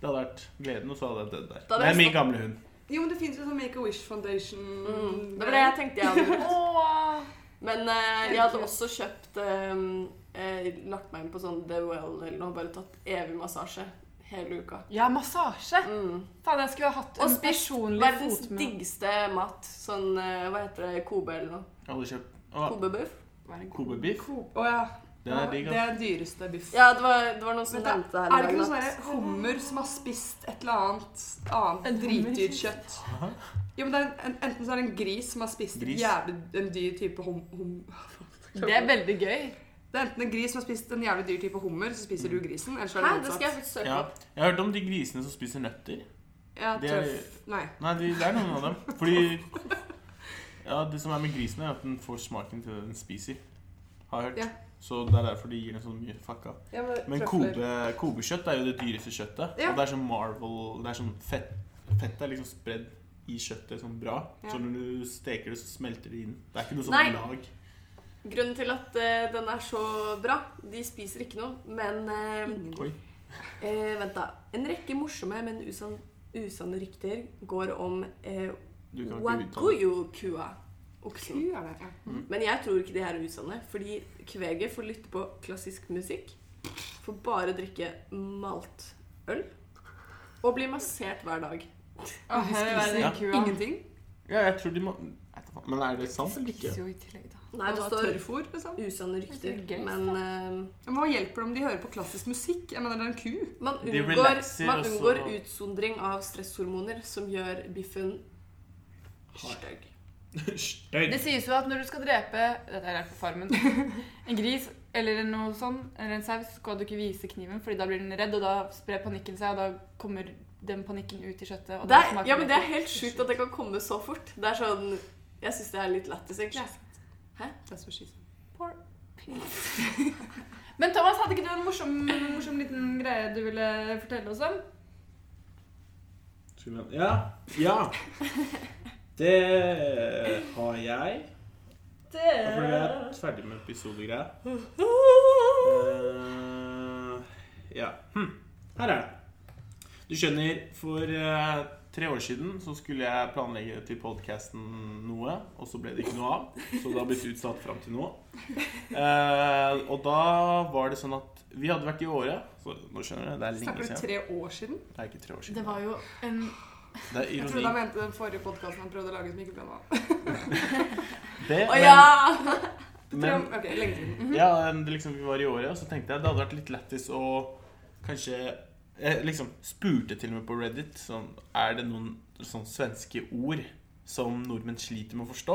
det hadde vært gleden, og så hadde jeg dødd der. Det er min gamle hund. Jo, men det fins jo sånn Make a Wish Foundation Mm, det var det jeg tenkte jeg hadde gjort. Men eh, jeg hadde også kjøpt eh, eh, Lagt meg inn på sånn The Well eller noe, bare tatt evig massasje hele uka. Ja, massasje. Mm. Faen, jeg skulle ha hatt Og en spist personlig verdens fotmed. diggeste mat. Sånn eh, Hva heter det? Kobe eller noe? Jeg hadde kjøpt Å, Kobebuff? Kobe oh, ja. Den er det er dyreste biff. Ja, det var, det var noen som nevnte det her er det ikke noe sånn hummer som har spist et eller annet annet En dritdyrt kjøtt? Jo, men det er en, Enten så er det en gris som har spist Gris. jævlig en dyr type hum... hum Det er veldig gøy. det er enten en gris som har spist en jævlig dyr type hummer, så spiser du grisen. Eller så er det Hæ, det skal jeg faktisk søke Ja. Jeg har hørt om de grisene som spiser nøtter. Ja, Det er-. Nei. Nei, de, det er noen av dem. Fordi Ja, det som er med grisen, er at den får smaken til det den spiser. Har jeg hørt. Ja. Så det er derfor de gir den så mye fucka. Ja, Men men Kobe, Kobe-kjøtt er jo det dyreste kjøttet. Ja. Og det er sånn Marvel Det er sånn fett Fettet er liksom spredd i kjøttet sånn bra. Ja. Så når du steker det, så smelter det inn. Det er ikke noe Nei. sånn lag. Grunnen til at uh, den er så bra De spiser ikke noe, men uh, eh, Vent, da. En rekke morsomme, men usann, usanne rykter går om eh, Du det. Oksen. Ku er det, ja. Men jeg tror ikke de her er usanne, fordi kveget får lytte på klassisk musikk, får bare drikke maltøl og blir massert hver dag. Åh, være Ja. kua. Ingenting? Ja, jeg tror de må Men er det sant eller ikke? Jo i tillegg, da. Nei, det står tørrfôr, liksom. usanne rykter, er gøy, men uh, Men hva hjelper det om de hører på klassisk musikk? Jeg mener, det er en ku. man unngår, man unngår utsondring av stresshormoner som gjør biffen stygg. Støy. Det sies jo at når du skal drepe Dette er på farmen. En gris eller noe sånn, eller en sau, så skal du ikke vise kniven, Fordi da blir den redd, og da sprer panikken seg, og da kommer den panikken ut i kjøttet. Og Det er, ja, men det er helt sjukt at det kan komme så fort. Det er sånn Jeg syns det er litt lættis, egentlig. That's what she said. Poor. Men Thomas, hadde ikke du en morsom, morsom liten greie du ville fortelle oss om? Ja. Ja. Det har jeg. Det Da ble jeg ferdig med episodegreia. Uh, ja. Hm. Her er det. Du skjønner, for uh, tre år siden så skulle jeg planlegge til podkasten noe, og så ble det ikke noe av. Så det har blitt utsatt fram til nå. Uh, og da var det sånn at vi hadde vært i Åre. Så nå skjønner du, det er lenge Snakker du tre år siden? Det er ikke tre år siden. Det var jo en Det er Jeg trodde ironi. han mente den forrige podkasten han prøvde å lage som ikke ble noe. Det, Å ja! men, Ok, lenge siden. Ja, det liksom, vi var i året, og så tenkte jeg det hadde vært litt lættis å kanskje Jeg liksom spurte til og med på Reddit sånn, Er det noen sånn svenske ord som nordmenn sliter med å forstå.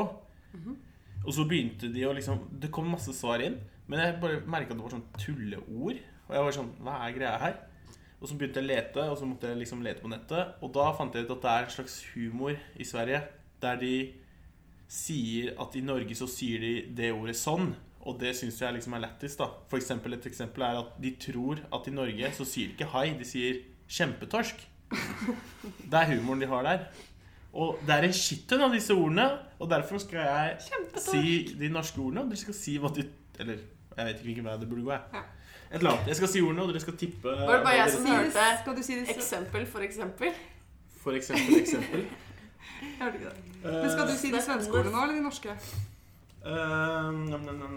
Og så begynte de å liksom Det kom masse svar inn, men jeg bare merka det var sånn tulleord. Og jeg var sånn Hva er greia her? Og så begynte jeg å lete, og så måtte jeg liksom lete på nettet. Og da fant jeg ut at det er en slags humor i Sverige der de sier at i Norge så sier de det ordet sånn. Og det syns jeg liksom er lættis. da For eksempel, Et eksempel er at de tror at i Norge så sier de ikke hai, de sier kjempetorsk. Det er humoren de har der. Og det er en shitton av disse ordene, og derfor skal jeg si de norske ordene, og dere skal si hva de Eller jeg vet ikke hvilken vei det burde gå. jeg. Ja. Et eller annet. Jeg skal si ordene, og dere skal tippe. Var det bare jeg som hørte Skal du si det eksempel for eksempel? For eksempel, eksempel. Jeg hørte ikke det. Men skal du si de svenske ordene nå, eller de norske? Uh, nam, nam, nam.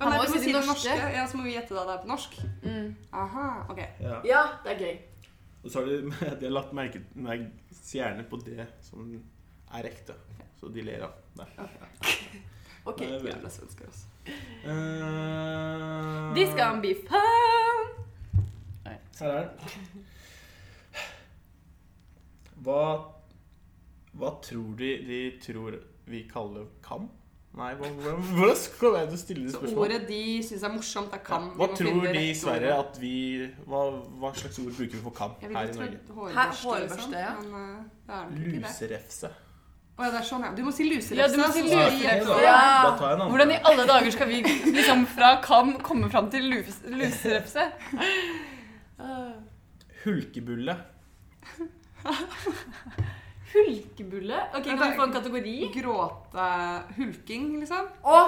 Han må jo si de norske. Ja, Så må vi gjette da det er på norsk. mm. Aha, ok. Ja. Ja, det er gøy. Og så har de, de har lagt merke stjerne på det som er ekte. Så de ler av det. Ok. Det er veldig- Jævla svensker, altså. Eh, De skal ha fun. Her er den. Hva, hva tror de de tror vi kaller kam? Nei, hvordan, hvordan skal jeg stille det Så ordet de syns er morsomt, er kam. Hva tror de i Sverige at vi hva, hva slags ord bruker vi for kam her i Norge? hårbørste, Hårbørste, liksom. ja. Men uh, det er nok ikke det. Luserefse. Å ja, det er sånn, ja. Du må si luserefse. Ja, du må si luserefse. Ja. Hvordan i alle dager skal vi liksom fra kam komme fram til lus- luserefse? Hulkebulle. Hulkebulle? Ok, Kan vi få en kategori? Gråte Hulking, liksom. Å!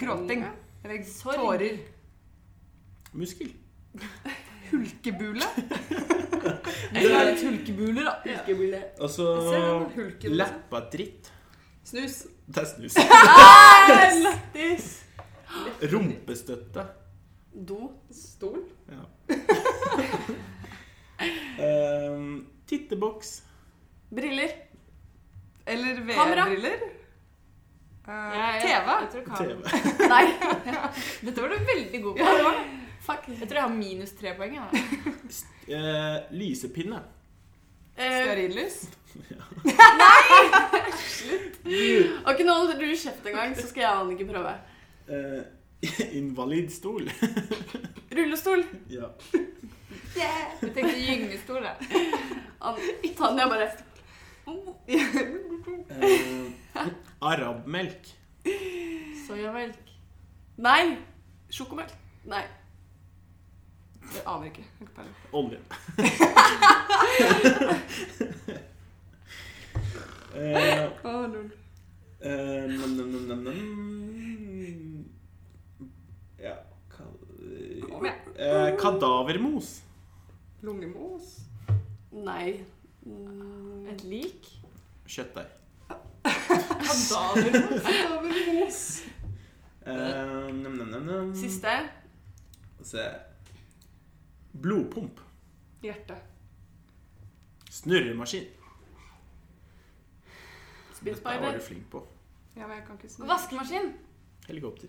Gråting. Eller tårer. Muskel. Hulkebule. Vi har litt hulkebuler, da. Hulkebulle. Og så liksom. Leppadritt. Snus. Det er snus. Lættis! Rumpestøtte. Do. Stol. Ja. um, titteboks. Briller. Eller VR-briller. Uh, TV. Jeg tror TV. Nei. Dette var du veldig god på. Fuck. Jeg tror jeg har minus tre poeng. Ja. Eh, lysepinne. Nei! Slutt. ok, nå holder du kjeft en gang, så skal jeg og Annike prøve. Uh, invalidstol. Rullestol. ja. Jeg tenkte gyngestol. jeg. An Tanja bare uh, arabmelk. Soyamelk. Nei. Sjokomelk. Nei. Jeg aner ikke. Jeg ikke. Olje. eh, oh, lol. eh, nam, nam, nam, nam. Ja ka- eh, Kadavermos. Lungemos. Nei. Mm, Et lik? Kjøttdeig. Kadavermos. Eh, nam, nam, nam, nam. Siste. Se. Blodpump. Hjerte. Snurremaskin. Dette var du flink på. Ja, men jeg kan ikke snurre Vaskemaskin? Helikopter.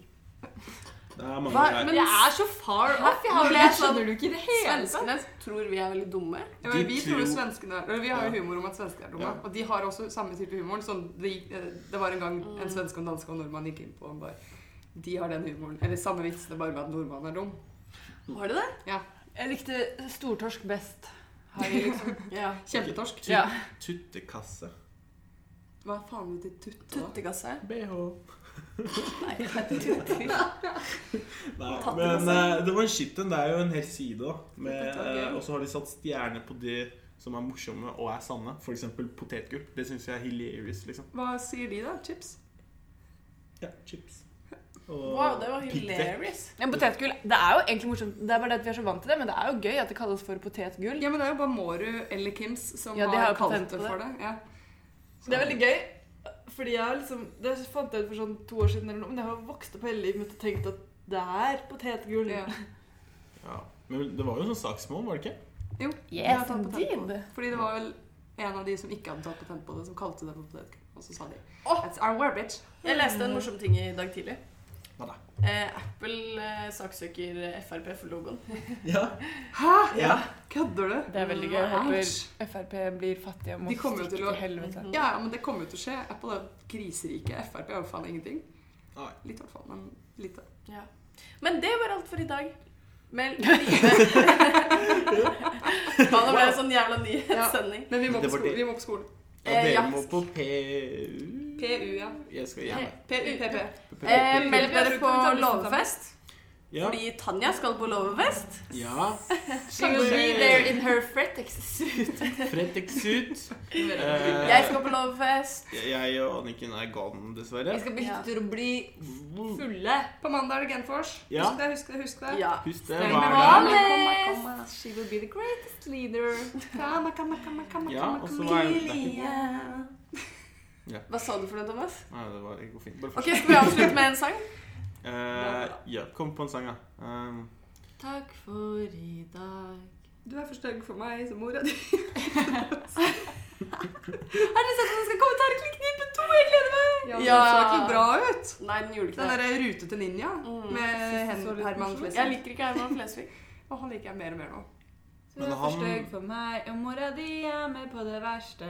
Det er mange Hva? Men jeg er så far off. Jeg har Det skjønner du ikke i det hele tatt. Svenskene tror vi er veldig dumme. Ja, men De vi tror jo tror- svenskene eller Vi har jo humor om at svensker er dumme. Ja. Og de har også samme type humor. Sånn, det, gikk- det var en gang Mm. en svenske, en danske og en nordmann gikk inn på en bar. De har den humoren. Eller samme vitsene, bare med at nordmannen er dum. Har de det? Jeg likte stortorsk best. Har jeg liksom. Ja. Kjempetorsk. Ja. Tuttekasse. Hva faen betyr tutte? Tuttekasse. BH. Nei, tutti. Nei, men eh, det var en shit en. Det er jo en hel side. Med, eh, og så har de satt stjerner på de som er morsomme og er sanne. F.eks. potetgull. Det syns jeg er hilarious, liksom. Hva sier de, da? Chips? Ja, chips. Wow, det var hilarious. Ja, potetgull det er jo egentlig morsomt. Det er bare det at vi er så vant til det, men det er jo gøy at det kalles for potetgull. Ja, men det er jo bare Mårud eller Kims som Ja, de har har kalt det for det. Ja. Det er veldig gøy, fordi jeg liksom Det fant jeg ut for sånn to år siden eller noe, men jeg har vokst opp hele livet mitt og tenkt at det er potetgull. Ja. Ja. Men det var jo sånn saksmål, var det ikke? Jo, jeg har Yes, tatt patent på det. Fordi det var vel en av de som ikke hadde tatt patent på det, som kalte det for potetgull. Og så sa de oh! It's our word, bitch. Jeg leste en morsom ting i dag tidlig. Hva da? Eh, Apple eh, saksøker Frp for logoen. Ja. Hæ? ja. Kødder du? Det er veldig gøy. Jeg håper Frp blir fattige og må De kommer jo stikke til å- helvete. Ja, ja, men det kommer jo til å skje. Apple er kriserike. Frp er jo faen ingenting. Nei. Litt i hvert fall, men lite. Ja. Men det var alt for i dag. Men. Faen, nå ble det sånn jævla nyhetssending. Men vi må Det på var Og Eh, dere må på PU PU, ja. Jeg skal hjem. PU, PP. Eh, meld dere på låvefest. Ja. Fordi Tanja skal på Loverfest. ja. She will be there in her Fretex suit. Fretex ut. Jeg skal på Loverfest. Jeg og Anniken er gone, dessverre. Vi skal bytte til å bli fulle. På mandag er det Genfors. Ja. Husk det, husk det. husk det. Ja. Husk det hver dag. She will be the greatest leader. Kamma, kamma, kamma, kamma, Ja, og så er det Hva sa du for noe, Thomas? Nei, det var ikke fint. Bare Ok. Skal vi avslutte med en sang? Eh, ja, kom på en sang, da. Um, Takk for i dag. Du er for stygg for meg som mora di. Har dere sett at den skal komme Terkelknipe 2? Jeg gleder meg! Ja, Ja. Så ikke bra ut. Nei, den gjorde ikke Den det. Den Rute til ninja Mm. med Hen Herman Flesvig. Jeg liker ikke Herman Flesvig. Og han liker jeg mer og mer nå. Du er for stygg for meg, og mora di er med på det verste.